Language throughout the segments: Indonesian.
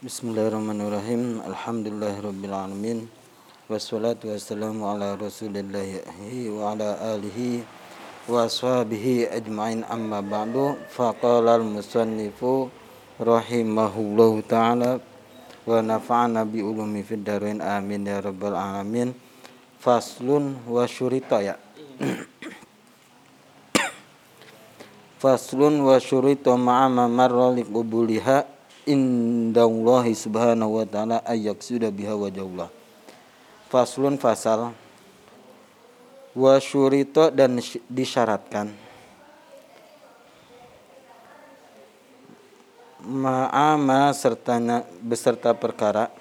Bismillahirrahmanirrahim. Alhamdulillahirabbil Wassalatu wassalamu ala Rasulillahi wa ala alihi wa ashabihi ajmain amma ba'du. Faqala al-musannifu rahimahullahu taala wa nafa'ana bi ulumi fid amin ya rabbal alamin. Faslun wa syurita ya. Faslun wa syurita ma'a ma marra liqubuliha indallahi subhanahu wa ta'ala ayak sudah biha wajahullah. Faslun fasal wa syurito dan disyaratkan. Ma'ama sertanya beserta perkara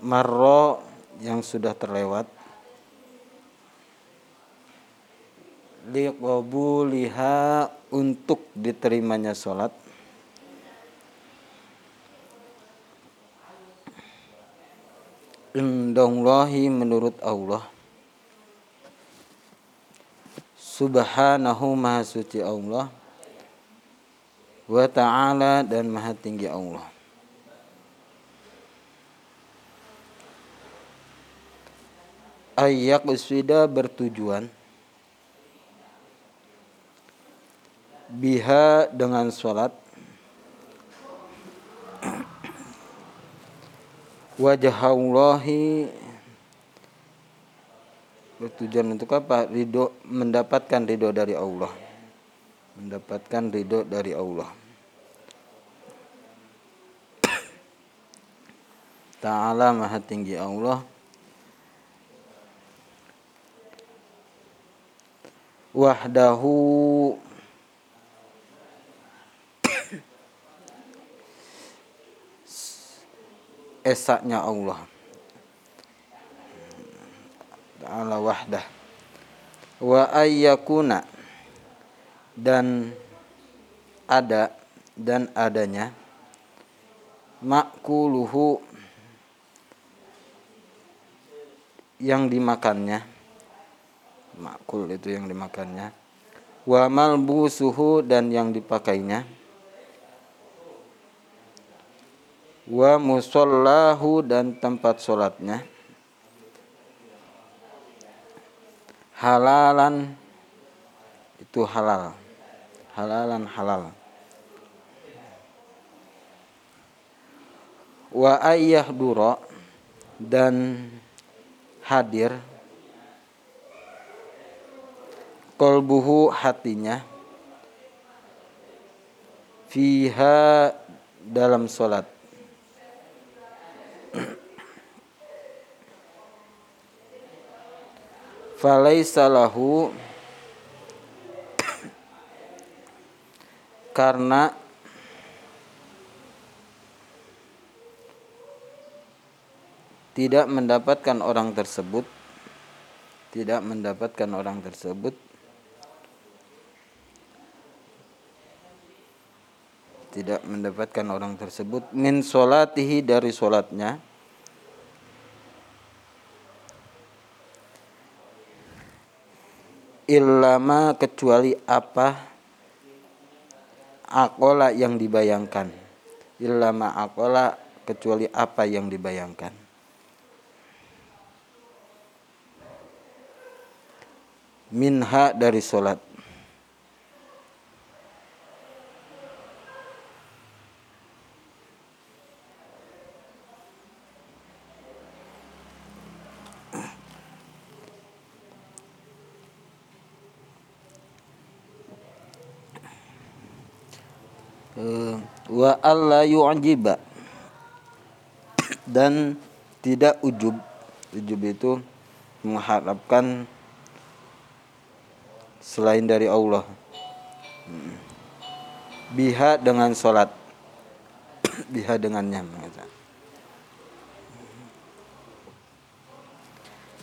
marro yang sudah terlewat liqabuliha untuk diterimanya sholat indallahi menurut Allah. Subhanahu maha suci Allah. Wa ta'ala dan maha tinggi Allah. Ayak uswida bertujuan. Biha dengan sholat wajah Allahi bertujuan untuk apa? Ridho mendapatkan ridho dari Allah. Mendapatkan ridho dari Allah. Ta'ala maha tinggi Allah. Wahdahu esaknya Allah. Ta'ala wahdah. Wa ayyakuna. Dan ada dan adanya. Makuluhu. Yang dimakannya. Makul itu yang dimakannya. Wa malbusuhu dan yang dipakainya wa musallahu dan tempat sholatnya. Halalan itu halal. Halalan halal. Wa ayah duro dan hadir kolbuhu hatinya fiha dalam sholat falaisa lahu karena tidak mendapatkan orang tersebut tidak mendapatkan orang tersebut tidak mendapatkan orang tersebut min solatihi dari solatnya. Ilama kecuali apa akola yang dibayangkan. Ilama akola kecuali apa yang dibayangkan. Minha dari solat wa alla yu'jiba. Dan tidak ujub. Ujub itu mengharapkan selain dari Allah. Biha dengan sholat. Biha dengannya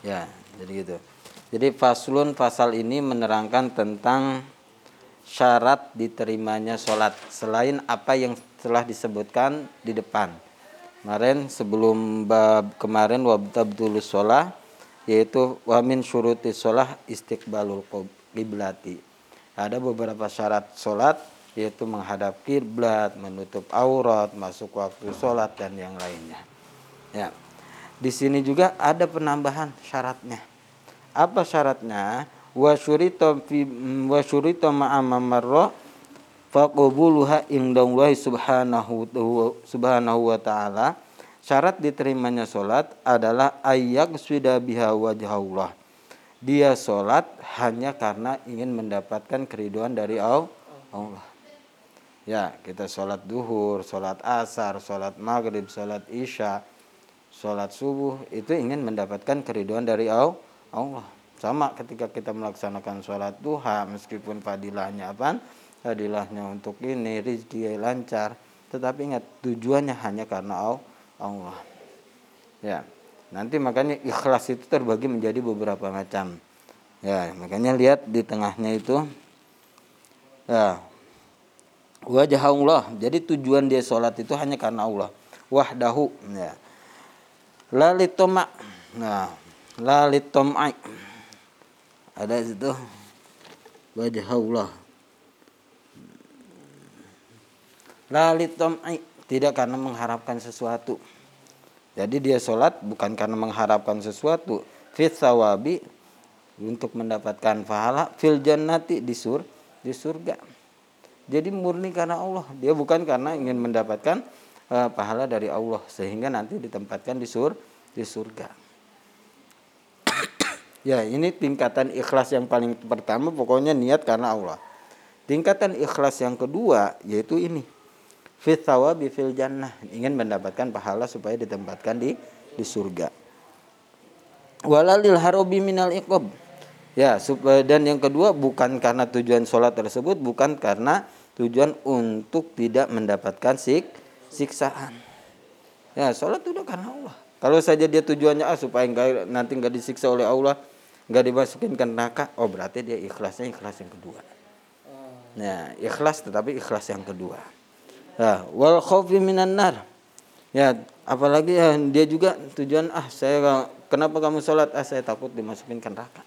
ya jadi gitu. Jadi faslun pasal ini menerangkan tentang syarat diterimanya sholat. Selain apa yang telah disebutkan di depan. Kemarin sebelum bab kemarin wabtabdulu sholat yaitu wamin syuruti sholat istiqbalul qiblati. Ada beberapa syarat sholat yaitu menghadap kiblat, menutup aurat, masuk waktu sholat dan yang lainnya. Ya. Di sini juga ada penambahan syaratnya. Apa syaratnya? Wa syurita fi wa syurita faqbuluha indallahi subhanahu subhanahu wa ta'ala. Syarat diterimanya sholat adalah ayak sudah biha wajahullah. Dia sholat hanya karena ingin mendapatkan keriduan dari Allah. Ya, kita sholat duhur, sholat asar, sholat maghrib, sholat isya, sholat subuh itu ingin mendapatkan keriduan dari Allah. Sama ketika kita melaksanakan sholat duha, meskipun fadilahnya apa? Fadilahnya untuk ini, rezeki lancar. Tetapi ingat tujuannya hanya karena Allah. Ya, nanti makanya ikhlas itu terbagi menjadi beberapa macam. Ya, makanya lihat di tengahnya itu. Ya, wajah Allah. Jadi tujuan dia sholat itu hanya karena Allah. Wahdahu. Ya. Lalitoma. Nah, lalitomai. Ada itu wajah Allah. Lalitomai tidak karena mengharapkan sesuatu. Jadi dia sholat bukan karena mengharapkan sesuatu. Fit sawabi untuk mendapatkan pahala fil jannati di sur di surga. Jadi murni karena Allah. Dia bukan karena ingin mendapatkan uh, pahala dari Allah sehingga nanti ditempatkan di sur di surga. ya, ini tingkatan ikhlas yang paling pertama pokoknya niat karena Allah. Tingkatan ikhlas yang kedua yaitu ini. Fit thawabi fil jannah, ingin mendapatkan pahala supaya ditempatkan di di surga. Walalil harobi minal iqab Ya, dan yang kedua bukan karena tujuan sholat tersebut, bukan karena tujuan untuk tidak mendapatkan sik, siksaan. Ya, sholat itu karena Allah. Kalau saja dia tujuannya ah, supaya enggak, nanti nggak disiksa oleh Allah, nggak dimasukin ke neraka, oh berarti dia ikhlasnya ikhlas yang kedua. Nah, ikhlas tetapi ikhlas yang kedua. Nah, wal khawfi minan nar. Ya, apalagi ya, dia juga tujuan ah saya kenapa kamu sholat ah saya takut dimasukin ke neraka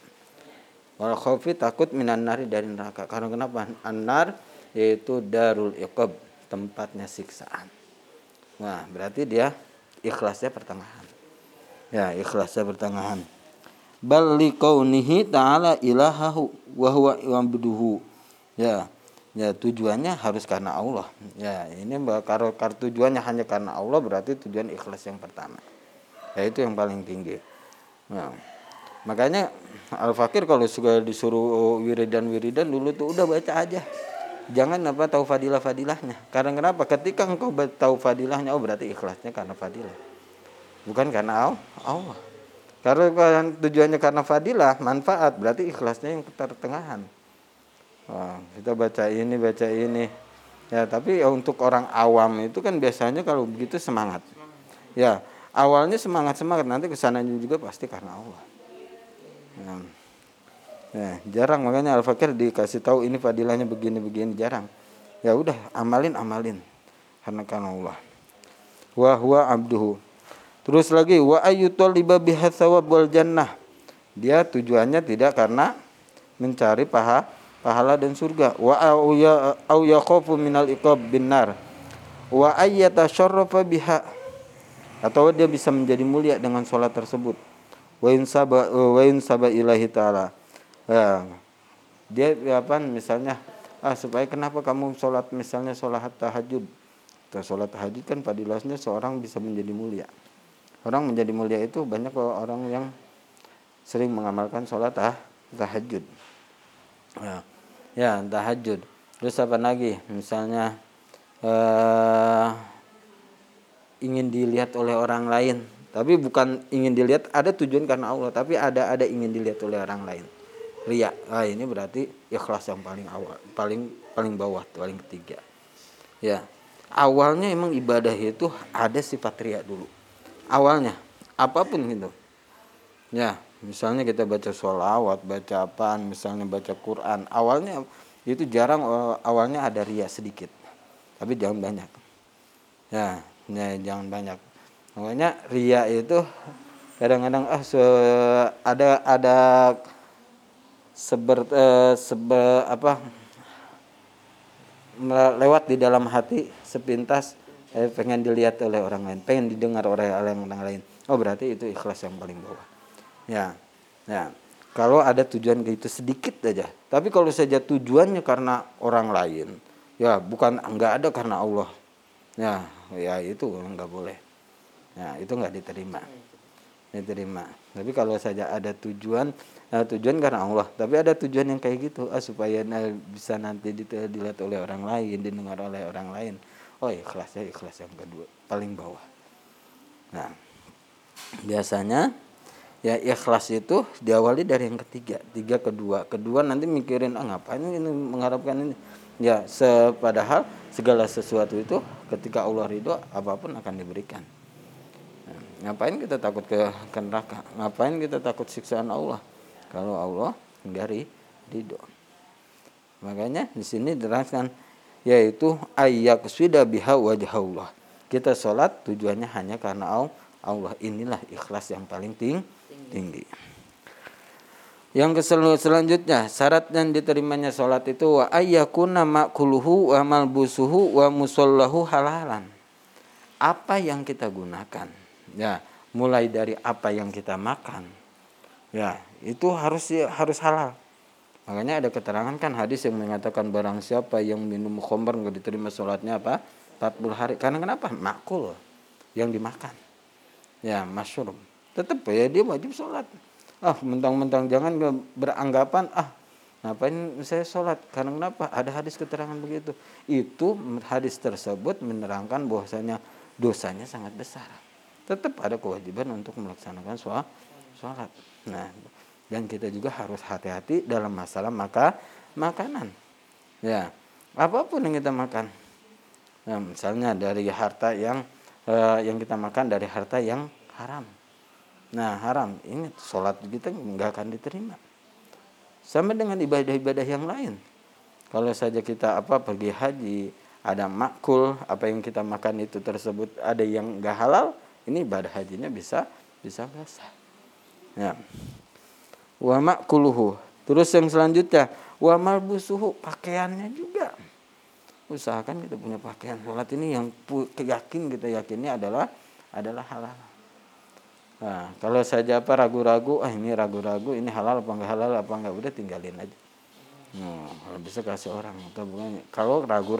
Wal khawfi takut minan nari dari neraka. Karena kenapa? An-nar yaitu darul iqab, tempatnya siksaan. Nah, berarti dia ikhlasnya pertengahan. Ya, ikhlasnya pertengahan. Bal liqaunihi ta'ala ilahahu wa huwa. Ya. Ya, tujuannya harus karena Allah. Ya, ini kalau tujuannya hanya karena Allah berarti tujuan ikhlas yang pertama. Ya, itu yang paling tinggi. Nah, makanya al fakir kalau suka disuruh wiridan wiridan dulu tuh udah baca aja. Jangan apa tahu fadilah fadilahnya karena kenapa? Ketika engkau tahu fadilahnya oh berarti ikhlasnya karena fadilah. Bukan karena Allah. Karena tujuannya karena fadilah manfaat berarti ikhlasnya yang pertengahan Wah, kita baca ini baca ini ya tapi untuk orang awam itu kan biasanya kalau begitu semangat ya awalnya semangat semangat nanti ke sananya juga pasti karena Allah Nah, nah jarang makanya al-fakir dikasih tahu ini fadilahnya begini-begini jarang. Ya udah amalin amalin karena karena Allah. Wa huwa abduhu. Terus lagi wa ayyutaliba biha wal jannah. Dia tujuannya tidak karena mencari paha pahala dan surga. Wa au yakhafu minal iqab binar. Wa ayyatasharrafa biha. Atau dia bisa menjadi mulia dengan sholat tersebut. Wa saba wa saba ilahi taala. Ya. Dia apa misalnya ah supaya kenapa kamu sholat misalnya sholat tahajud? Atau sholat tahajud kan padilahnya seorang bisa menjadi mulia. Orang menjadi mulia itu banyak orang yang sering mengamalkan sholat tah, tahajud ya, ya tahajud. Terus apa lagi? Misalnya eh, ingin dilihat oleh orang lain. Tapi bukan ingin dilihat ada tujuan karena Allah. Tapi ada ada ingin dilihat oleh orang lain. Ria. Ah ini berarti ikhlas yang paling awal paling paling bawah paling ketiga. Ya. Awalnya emang ibadah itu ada sifat ria dulu. Awalnya apa pun gitu. Ya misalnya kita baca sholawat baca apaan misalnya baca Quran awalnya itu jarang eh, awalnya ada ria sedikit tapi jangan banyak ya, ya jangan banyak makanya ria itu kadang-kadang ah se, ada ada seber eh, sebe apa lewat di dalam hati sepintas eh, pengen dilihat oleh orang lain, pengen didengar oleh orang lain. Oh berarti itu ikhlas yang paling bawah. Ya, ya. Kalau ada tujuan gitu sedikit aja. Tapi kalau saja tujuannya karena orang lain, ya bukan nggak ada karena Allah. Ya, ya itu nggak boleh. Ya itu nggak diterima. Diterima. Tapi kalau saja ada tujuan, nah, tujuan karena Allah. Tapi ada tujuan yang kayak gitu, ah, supaya nah, bisa nanti dilihat oleh orang lain, didengar oleh orang lain. Oh ikhlas ya ikhlas yang kedua, paling bawah. Nah, biasanya ya ikhlas itu diawali dari yang ketiga tiga kedua. Kedua nanti mikirin ah ngapain ini mengharapkan ini? Ya sepadahal segala sesuatu itu ketika Allah ridho apa pun akan diberikan. Nah, ngapain kita takut ke, neraka? Ngapain kita takut siksaan Allah? Kalau Allah enggak ridho. Makanya di sini diterangkan yaitu ayyak sudah biha wajah Allah kita sholat tujuannya hanya karena Allah. Inilah ikhlas yang paling tinggi tinggi. Yang selanjutnya syarat dan diterimanya sholat itu wa ayyakuna makuluhu wa malbusuhu wa musallahu halalan. Apa yang kita gunakan? Ya, mulai dari apa yang kita makan. Ya, itu harus harus halal. Makanya ada keterangan kan hadis yang mengatakan barang siapa yang minum khamr nggak diterima sholatnya apa? 40 hari. Karena kenapa? Makul yang dimakan. Ya, masyurum tetap ya dia wajib sholat. Ah mentang-mentang jangan beranggapan ah ngapain saya sholat? Karena kenapa? Ada hadis keterangan begitu. Itu hadis tersebut menerangkan bahwasanya dosanya sangat besar. Tetap ada kewajiban untuk melaksanakan sholat. Nah dan kita juga harus hati-hati dalam masalah maka makanan. Ya apa pun yang kita makan. Nah, misalnya dari harta yang eh, yang kita makan dari harta yang haram Nah haram, ini sholat kita nggak akan diterima. Sama dengan ibadah-ibadah yang lain. Kalau saja kita apa pergi haji, ada makul, apa yang kita makan itu tersebut ada yang nggak halal, ini ibadah hajinya bisa bisa basah. Ya. Wa makuluhu. Terus yang selanjutnya, wa malbusuhu, pakaiannya juga. Usahakan kita punya pakaian sholat ini yang yakin kita yakinnya adalah adalah halal. Nah, kalau saja apa ragu-ragu, ah ini ragu-ragu, ini halal apa enggak halal apa enggak udah tinggalin aja. Nah, kalau bisa kasih orang bukan. Kalau ragu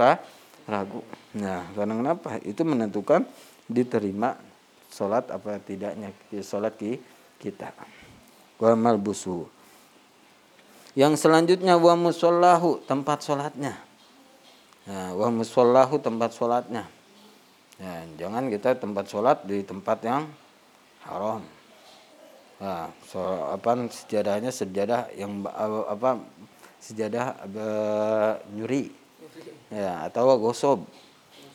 ragu. Nah, karena kenapa? Itu menentukan diterima sholat apa tidaknya sholat kita. Wa malbusu. Yang selanjutnya wa musallahu tempat sholatnya. Nah, wa musallahu tempat sholatnya. Nah, jangan kita tempat sholat di tempat yang haram. Nah, so, apa sejadahnya sejadah yang apa sejadah uh, nyuri. Ya atau gosob.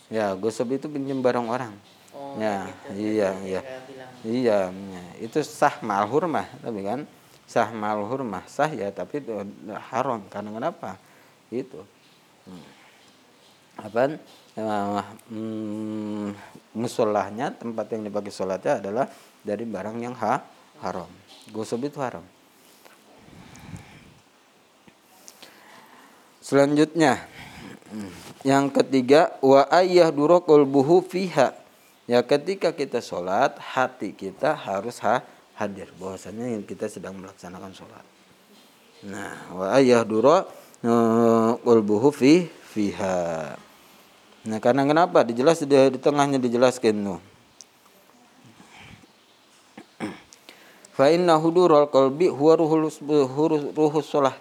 Ya gosob itu pinjam barang orang. Oh, ya gitu. iya iya. iya ya. itu sah mal hurmah tapi kan? Sah mal hurmah sah ya tapi itu haram. Karena kenapa? Itu. Hmm. Apa hmm, musolahnya tempat yang dipakai sholatnya adalah dari barang yang ha haram. Gosok itu haram. Selanjutnya yang ketiga wa ayah durokul buhu fiha. Ya ketika kita sholat hati kita harus ha hadir bahwasanya kita sedang melaksanakan sholat. Nah wa ayah durokul buhu fi fiha. Nah karena kenapa? Dijelas di, di tengahnya dijelaskan tuh. Fa inna hudurul qalbi huwa ruhul ruhus sholat.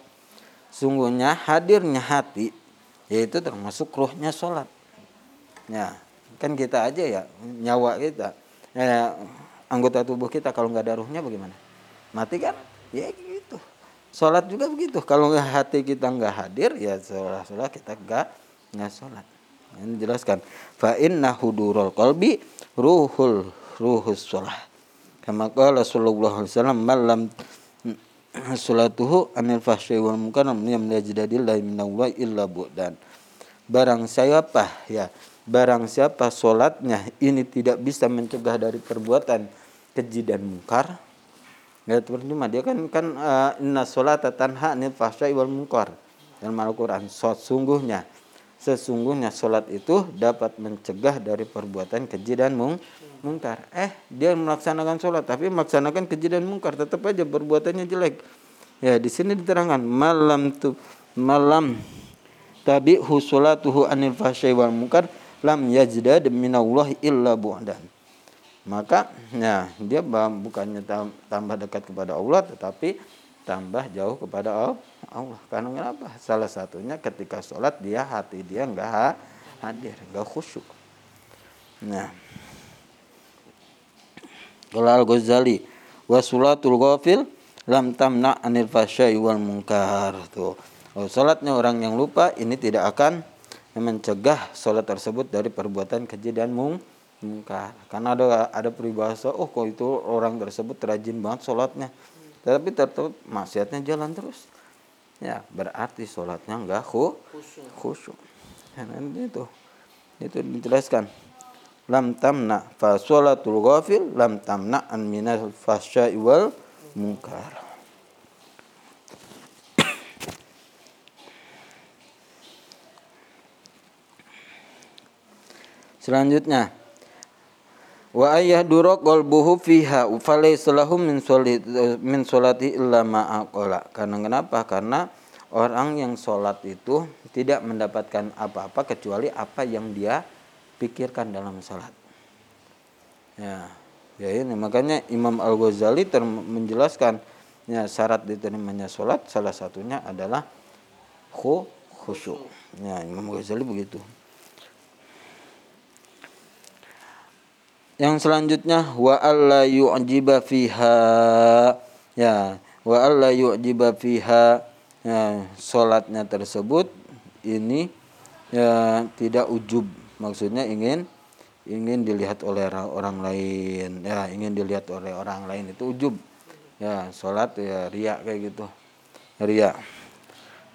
Sungguhnya hadirnya hati yaitu termasuk ruhnya sholat. Ya, kan kita aja ya nyawa kita, ya, anggota tubuh kita kalau nggak ada ruhnya bagaimana? Mati kan? Ya. Sholat juga begitu. Kalau hati kita nggak hadir ya sholat sholat kita nggak nggak sholat. Ini jelaskan. Fa inna hudurul qalbi ruhul ruhus sholat kama qala sallallahu malam salatuhu anil fahsyi wal munkar lam yajidadillahi minallah illa bu'dan barang siapa ya barang siapa solatnya ini tidak bisa mencegah dari perbuatan keji dan mungkar ya percuma dia kan kan uh, inna solata tanha anil fahsyi wal munkar dalam Al-Qur'an sungguhnya sesungguhnya sholat itu dapat mencegah dari perbuatan keji dan mung mungkar. Eh, dia melaksanakan sholat tapi melaksanakan keji dan mungkar, tetap aja perbuatannya jelek. Ya, di sini diterangkan malam tu malam tabi husulatuhu anil fahsyai wal munkar lam yajdad minallah illa bu'dan. Maka ya dia bukannya tambah dekat kepada Allah tetapi tambah jauh kepada Allah. Karena kenapa? Salah satunya ketika sholat dia hati dia enggak hadir, enggak khusyuk. Nah, kalau Al-Ghazali wasulatul ghafil lam tamna anil fasyai wal munkar tuh. Oh, salatnya orang yang lupa ini tidak akan mencegah sholat tersebut dari perbuatan keji dan mung mungkar. Karena ada ada peribahasa, oh kok itu orang tersebut rajin banget sholatnya. Tapi tetap maksiatnya jalan terus. Ya berarti sholatnya enggak khu, khusyuk. Ya, nanti itu. Itu dijelaskan. Lam tamna fa sholatul ghafil lam tamna an minal fasya'i wal munkar. Selanjutnya wa ayahdura qalbuhu fiha falaysa lahu min sholat min sholati illa ma aqala karena kenapa? Karena orang yang sholat itu tidak mendapatkan apa-apa kecuali apa yang dia pikirkan dalam sholat. Ya ya ini. Makanya Imam Al Ghazali menjelaskan ya syarat diterimanya sholat salah satunya adalah khusyuk. Ya Imam Ghazali begitu Yang selanjutnya wa alla yu'jiba fiha. Ya wa alla yu'jiba fiha. Ya salatnya tersebut ini ya tidak ujub. Maksudnya ingin ingin dilihat oleh orang lain. Ya ingin dilihat oleh orang lain itu ujub. Ya salat ya riak kayak gitu. Riak.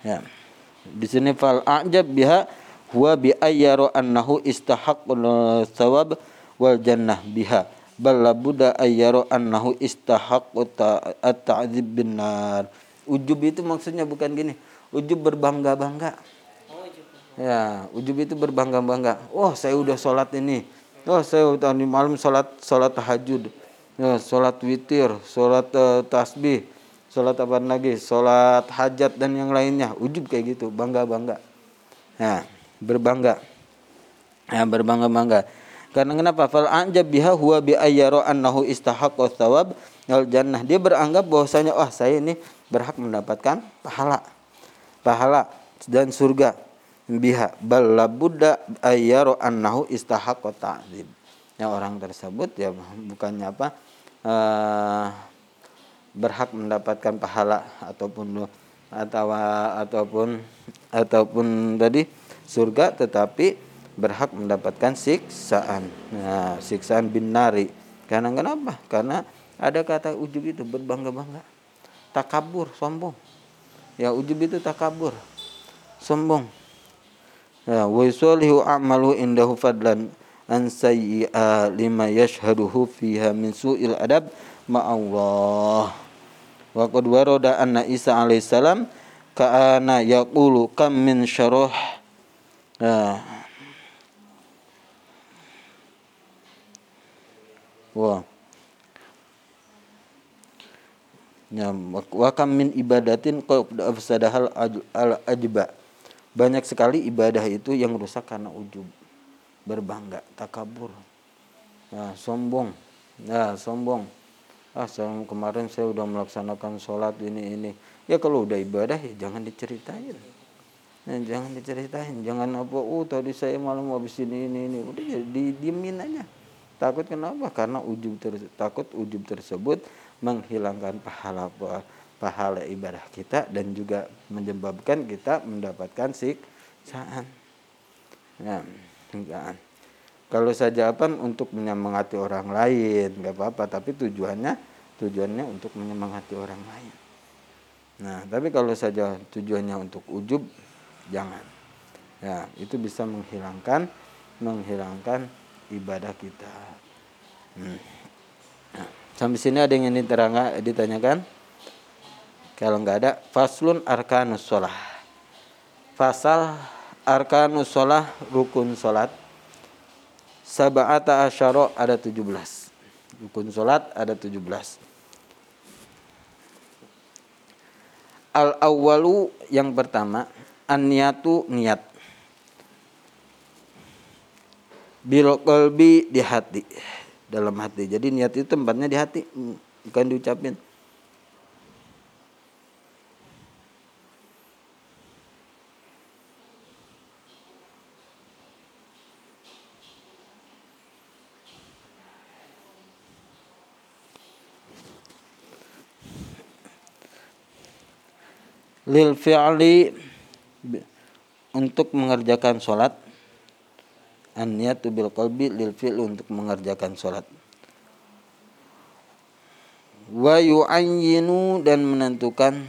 Ya. Di sini fal a'jab biha huwa bi ayyaru annahu istahaqqul thawab wal jannah biha. Bal labuda ayyaro annahu istahaqqu at-ta'dzib bin nar. Ujub itu maksudnya bukan gini. Ujub berbangga-bangga. Ya ujub itu berbangga-bangga. Oh saya udah sholat ini. Oh saya udah di malam sholat sholat tahajud. Ya, sholat witir sholat uh, tasbih sholat apa lagi? Sholat hajat dan yang lainnya. Ujub kayak gitu bangga bangga ya berbangga. Ya berbangga bangga karena kenapa? Fal anjab biha huwa bi ayyara annahu istahaqqa thawab al jannah. Dia beranggap bahwasanya wah oh, saya ini berhak mendapatkan pahala. Pahala dan surga. Biha bal labudda ayyara annahu istahaqqa ta'dzib. Yang orang tersebut ya bukannya apa? Uh, berhak mendapatkan pahala ataupun atau ataupun ataupun tadi surga tetapi berhak mendapatkan siksaan. Nah, siksaan bin nari. Karena kenapa? Karena ada kata ujub itu berbangga-bangga. Takabur, sombong. Ya ujub itu takabur. Sombong. Ya, wa yusallihu a'malu indahu fadlan an sayyi'a lima yashhaduhu fiha min su'il adab ma Allah. Wa qad warada anna Isa alaihissalam ka'ana yaqulu kam min syarah ya, Wah. Ya, wa kam min ibadatin qad afsadahal al ajba. Banyak sekali ibadah itu yang rusak karena ujub, berbangga, takabur. Nah, sombong. Nah, sombong. Ah, saya, kemarin saya udah melaksanakan sholat ini ini. Ya kalau udah ibadah ya jangan diceritain. Nah, jangan diceritain, jangan apa, oh tadi saya malam habis ini ini ini. Udah ya didiemin aja Takut kenapa? Karena ujub takut ujub tersebut menghilangkan pahala pahala ibadah kita dan juga menyebabkan kita mendapatkan siksaan. Ya, enggak. Kalau saja apa untuk menyemangati orang lain nggak apa-apa, tapi tujuannya tujuannya untuk menyemangati orang lain. Nah, tapi kalau saja tujuannya untuk ujub, jangan. Ya, itu bisa menghilangkan menghilangkan ibadah kita. Hmm. Nah, sampai sini ada yang diterangkan, ditanyakan? Kalau nggak ada, faslun arkanus sholah. Fasal arkanus sholah rukun sholat sab'ata asyara ada 17 rukun sholat ada 17 al awalu yang pertama an niat bil qalbi di hati dalam hati. Jadi niat itu tempatnya di hati bukan diucapin. Lil fi'li untuk mengerjakan sholat an niyatu bil qalbi lil fi'li untuk mengerjakan sholat. Wa yu'ayyinu dan menentukan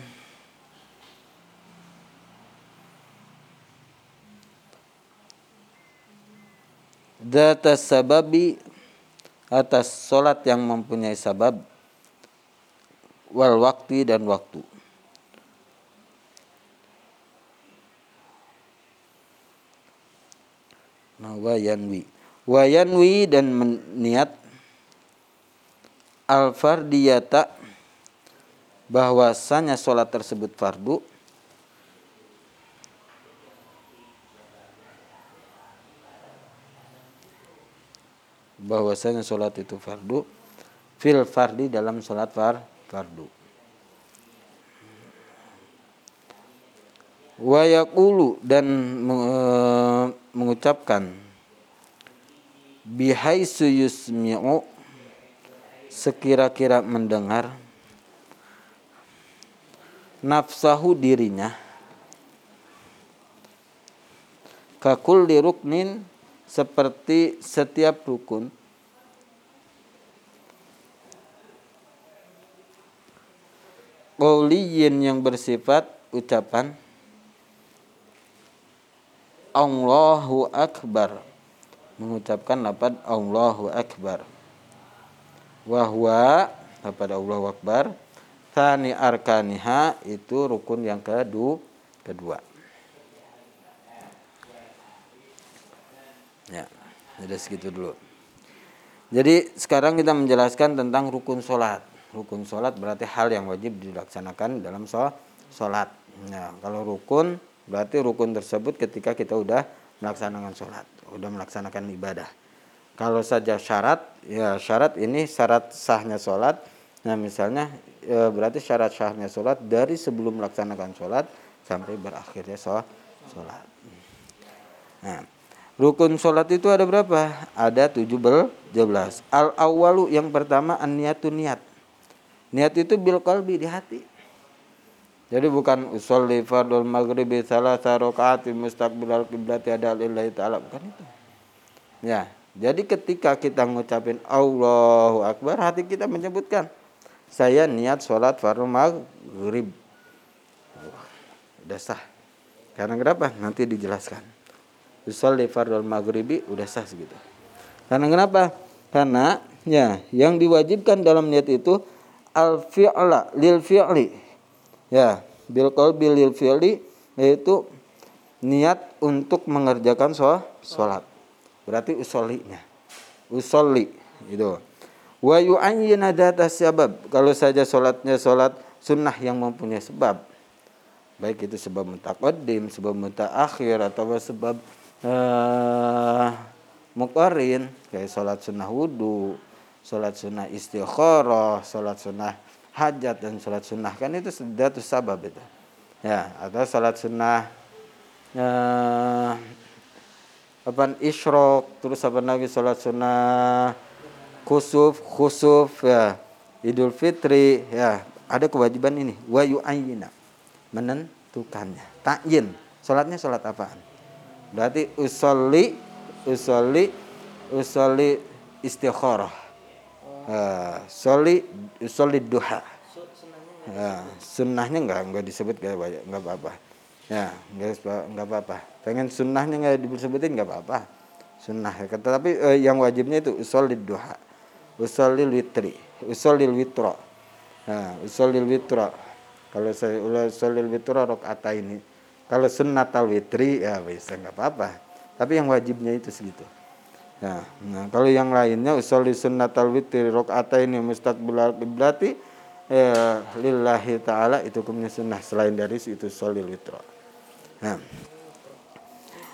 data sababi atas sholat yang mempunyai sabab wal waktu dan waktu wayanwi. Wayanwi dan niat al fardiyata bahwasanya sholat tersebut fardu. Bahwasanya sholat itu fardu. Fil fardi dalam sholat far fardu wayakulu dan mengucapkan bihaisu yusmi'u sekira-kira mendengar nafsahu dirinya. Kakul diruknin seperti setiap rukun. Qawliyin yang bersifat ucapan Allahu Akbar. Mengucapkan lapad Allahu Akbar. Wahwa lapad Allahu Akbar. Tani arkaniha itu rukun yang kedua kedua. Ya jadi segitu dulu. Jadi sekarang kita menjelaskan tentang rukun sholat. Rukun sholat berarti hal yang wajib dilaksanakan dalam sholat. Nah kalau rukun Berarti rukun tersebut ketika kita udah melaksanakan sholat, udah melaksanakan ibadah. Kalau saja syarat, ya syarat ini syarat sahnya sholat. Nah misalnya ya berarti syarat sahnya sholat dari sebelum melaksanakan sholat sampai berakhirnya sholat. Nah, rukun sholat itu ada berapa? Ada tujuh belas. Al awalu yang pertama an niatun niat. Niat itu bil kalbi di hati. Jadi bukan usolli fardul maghribi salah rakaat mustaqbilal qiblati ada lillahi taala bukan itu. Ya, jadi ketika kita ngucapin Allahu Akbar hati kita menyebutkan saya niat sholat fardul maghrib. Udah sah. Karena kenapa? Nanti dijelaskan. Usolli fardul maghribi udah sah segitu. Karena kenapa? Karena ya yang diwajibkan dalam niat itu al fi'la lil fi'li Ya, bil qalbi lil fi'li yaitu niat untuk mengerjakan sholat. Berarti usolinya. Usolli itu. Wa yu'ayyina data sebab. Kalau saja sholatnya sholat sunnah yang mempunyai sebab. Baik itu sebab mutaqaddim, sebab mutaakhir atau sebab uh, muqarin kayak sholat sunnah wudhu, sholat sunnah istikharah, sholat sunnah hajat dan sholat sunnah. Kan itu sudah tuh sabab itu. Ya atau sholat sunnah eh, apa isyrok terus apa lagi sholat sunnah khusuf khusuf ya idul fitri ya ada kewajiban ini. Wa yu'ayyina menentukannya. Takyin sholatnya sholat apaan? Berarti usolli usolli usolli istikharah Uh, soli soli duha. Ya, sunnahnya enggak enggak disebut kayak banyak enggak apa-apa. Ya, enggak enggak apa-apa. Pengen sunnahnya enggak disebutin enggak apa-apa. Sunnah. Tetapi uh, yang wajibnya itu soli duha. Usolil witri, usolil witro. Nah, usolil witro. Kalau saya usolil witro rakaat ini. Kalau sunnatal witri ya bisa nggak apa-apa. Tapi yang wajibnya itu segitu. Ya, nah kalau yang lainnya usolli sunnatal witri ini mustaqbilal qiblati ya, lillahi taala itu hukumnya sunnah selain dari itu solil witro. Nah.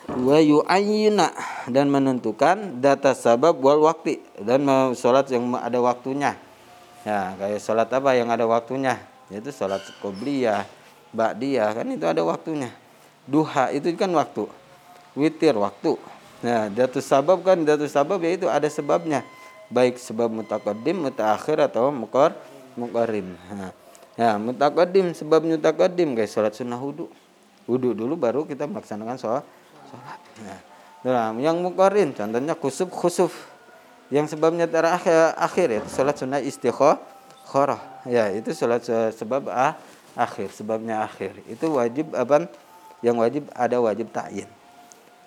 Wa yu'ayyina dan menentukan data sabab wal waktu dan sholat yang ada waktunya. Ya, kayak sholat apa yang ada waktunya? Yaitu sholat qobliyah, ba'diyah kan itu ada waktunya duha itu kan waktu witir waktu nah datu sabab kan datu sabab ya itu ada sebabnya. Baik sebab mutaqaddim mutaakhir atau mukor mukarim nah, ya mutaqaddim sebab mutaqaddim kayak sholat sunnah wudhu wudhu dulu baru kita melaksanakan sholat sholat. Nah, nah yang mukarin contohnya khusuf khusuf. Yang sebabnya terakhir akhir ya sholat sunnah istikharah ya itu sholat sebab ah, akhir sebabnya akhir. Itu wajib apa? Yang wajib ada wajib ta'yin.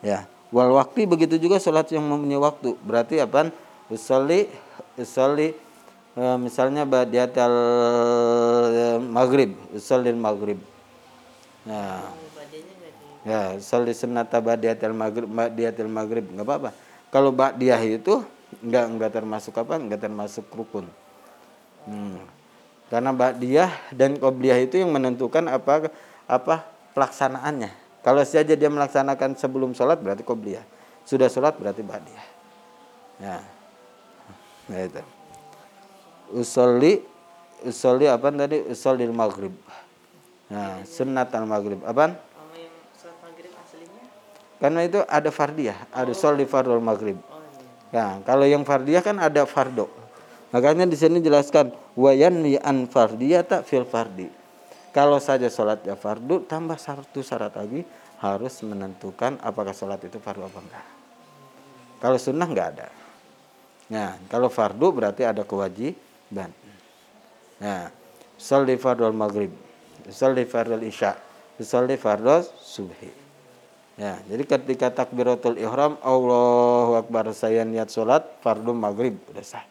Ya. Wal waktu begitu juga sholat yang mempunyai waktu. Berarti apa? Usolli usolli e, misalnya badiatal e, maghrib, usolli maghrib. Nah. Ya, usolli sunnata badiatal maghrib, badiatal maghrib enggak apa-apa. Kalau ba'diyah itu enggak enggak termasuk apa? Enggak termasuk rukun. Hmm. Karena ba'diyah dan qobliyah itu yang menentukan apa apa pelaksanaannya. Kalau saja dia melaksanakan sebelum sholat berarti qobliyah. Sudah sholat berarti ba'diyah. Ya. Nah itu. Usolli usolli apa tadi? Usolli maghrib. Nah, sunat al maghrib. Apa? Karena itu ada fardiyah, ada oh. sholli fardul maghrib. Oh, iya. Ya, kalau yang fardiyah kan ada fardo. Makanya di sini jelaskan wayan an fardiyata fil fardi kalau saja sholatnya fardu, tambah satu syarat lagi harus menentukan apakah sholat itu fardu apa enggak. Kalau sunnah enggak ada. Nah, kalau fardu berarti ada kewajiban. Nah, sholli fardul maghrib, sholli fardul isya, sholli fardul subhi. Ya, jadi ketika takbiratul ihram Allahu akbar saya niat sholat fardu maghrib udah sah.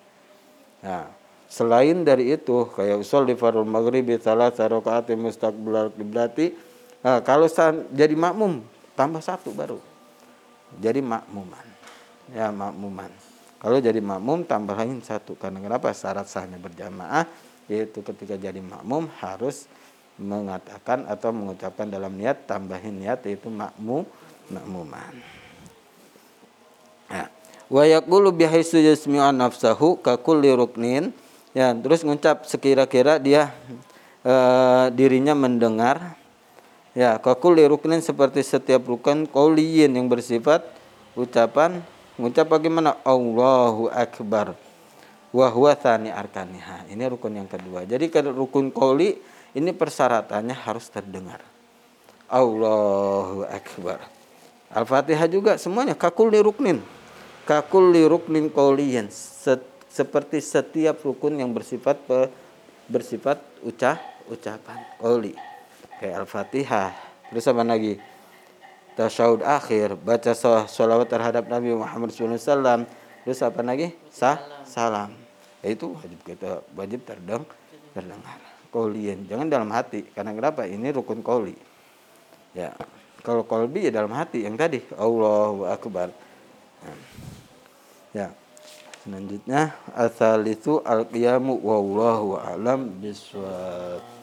Nah, Selain dari itu kayak usul di farul maghribi salah rakaat mustaqbilal qiblati. Nah, kalau jadi makmum tambah satu baru. Jadi makmuman. Ya makmuman. Kalau jadi makmum tambahin satu karena kenapa syarat sahnya berjamaah yaitu ketika jadi makmum harus mengatakan atau mengucapkan dalam niat tambahin niat yaitu makmum makmuman. Ya. Wa yaqulu bihaitsu yasmi'u nafsahu ka kulli Ya, terus ngucap sekira-kira dia e, dirinya mendengar ya kakul ruknin seperti setiap rukun kauliyin yang bersifat ucapan ngucap bagaimana Allahu akbar wa huwa tsani arkaniha. Ini rukun yang kedua. Jadi rukun qauli ini persyaratannya harus terdengar. Allahu akbar. Al-Fatihah juga semuanya kakul ruknin. Kakul ruknin qauliyin. Set seperti setiap rukun yang bersifat bersifat ucap ucapan. Qauli kayak al-fatihah. Terus apa lagi? Tasyahud akhir. Baca sholawat terhadap Nabi Muhammad SAW terus apa lagi? Sah salam. Ya itu wajib kita wajib terdeng terdengar. Kaulian jangan dalam hati. Karena kenapa? Ini rukun kauli ya. Kalau kolbi ya dalam hati. Yang tadi Allahu akbar. Ya Selanjutnya asal itu al-qiyamu wallahu alam biswab.